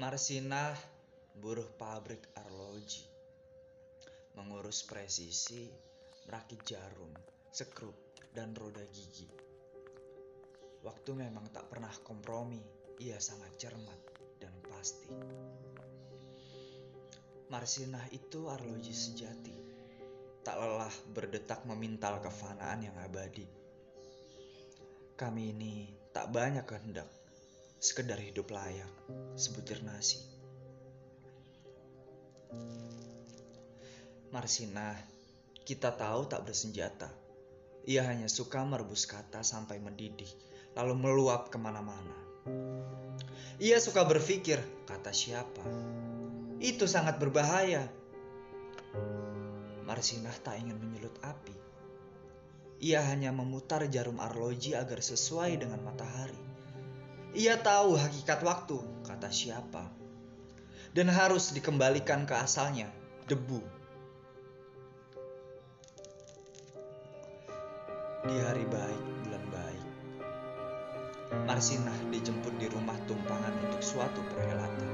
Marsinah, buruh pabrik arloji. Mengurus presisi, merakit jarum, sekrup, dan roda gigi. Waktu memang tak pernah kompromi, ia sangat cermat dan pasti. Marsinah itu arloji sejati, tak lelah berdetak memintal kefanaan yang abadi. Kami ini tak banyak kehendak, sekedar hidup layak, sebutir nasi. Marsinah, kita tahu tak bersenjata. Ia hanya suka merebus kata sampai mendidih, lalu meluap ke mana-mana. Ia suka berpikir, kata siapa? Itu sangat berbahaya. Marsinah tak ingin menyulut api. Ia hanya memutar jarum arloji agar sesuai dengan matahari. Ia tahu hakikat waktu, kata siapa. Dan harus dikembalikan ke asalnya, debu. Di hari baik, bulan baik. Marsinah dijemput di rumah tumpangan untuk suatu perhelatan.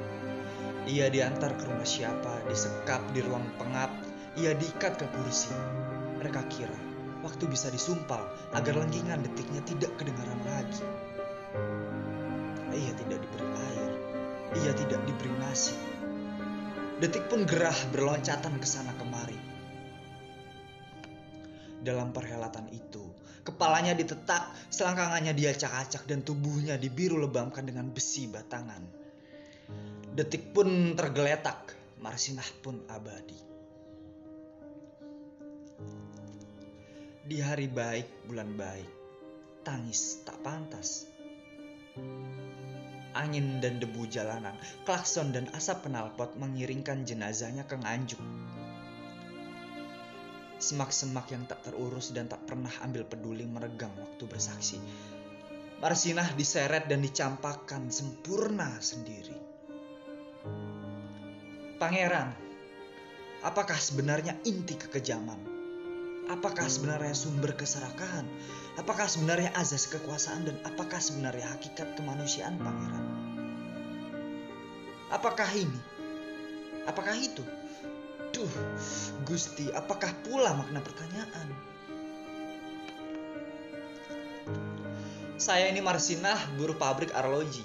Ia diantar ke rumah siapa, disekap di ruang pengap, ia diikat ke kursi. Mereka kira waktu bisa disumpal agar lengkingan detiknya tidak kedengaran lagi. Ia tidak diberi air, ia tidak diberi nasi. Detik pun gerah berloncatan ke sana kemari. Dalam perhelatan itu, kepalanya ditetak, selangkangannya dia acak-acak dan tubuhnya dibiru lebamkan dengan besi batangan. Detik pun tergeletak, Marsinah pun abadi. Di hari baik, bulan baik, tangis tak pantas. Angin dan debu jalanan, klakson dan asap penalpot mengiringkan jenazahnya ke nganjuk. Semak-semak yang tak terurus dan tak pernah ambil peduli meregang waktu bersaksi. Marsinah diseret dan dicampakkan sempurna sendiri. Pangeran, apakah sebenarnya inti kekejaman? Apakah sebenarnya sumber keserakahan? Apakah sebenarnya azas kekuasaan dan apakah sebenarnya hakikat kemanusiaan pangeran? Apakah ini? Apakah itu? Duh, Gusti, apakah pula makna pertanyaan? Saya ini Marsinah, buruh pabrik arloji.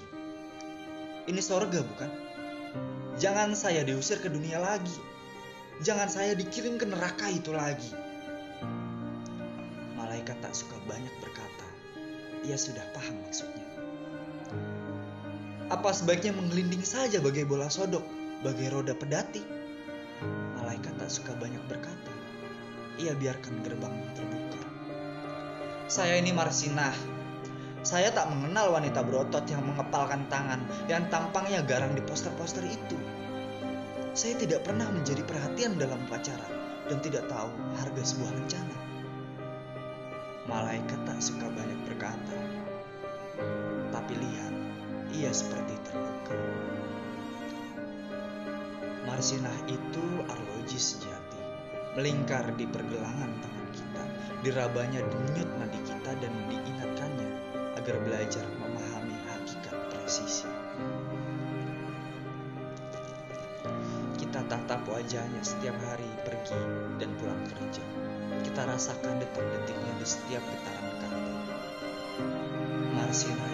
Ini sorga bukan? Jangan saya diusir ke dunia lagi. Jangan saya dikirim ke neraka itu lagi malaikat tak suka banyak berkata. Ia sudah paham maksudnya. Apa sebaiknya menggelinding saja bagai bola sodok, bagai roda pedati? Malaikat tak suka banyak berkata. Ia biarkan gerbang terbuka. Saya ini Marsinah. Saya tak mengenal wanita berotot yang mengepalkan tangan yang tampangnya garang di poster-poster itu. Saya tidak pernah menjadi perhatian dalam upacara dan tidak tahu harga sebuah lencana. Malaikat tak suka banyak berkata, tapi lihat, ia seperti terluka. Marsinah itu arloji sejati, melingkar di pergelangan tangan kita, dirabanya denyut nadi kita dan diingatkannya agar belajar memahami hakikat presisi. Wajahnya setiap hari pergi dan pulang kerja kita rasakan detak-detiknya di setiap getaran kata. Marsinah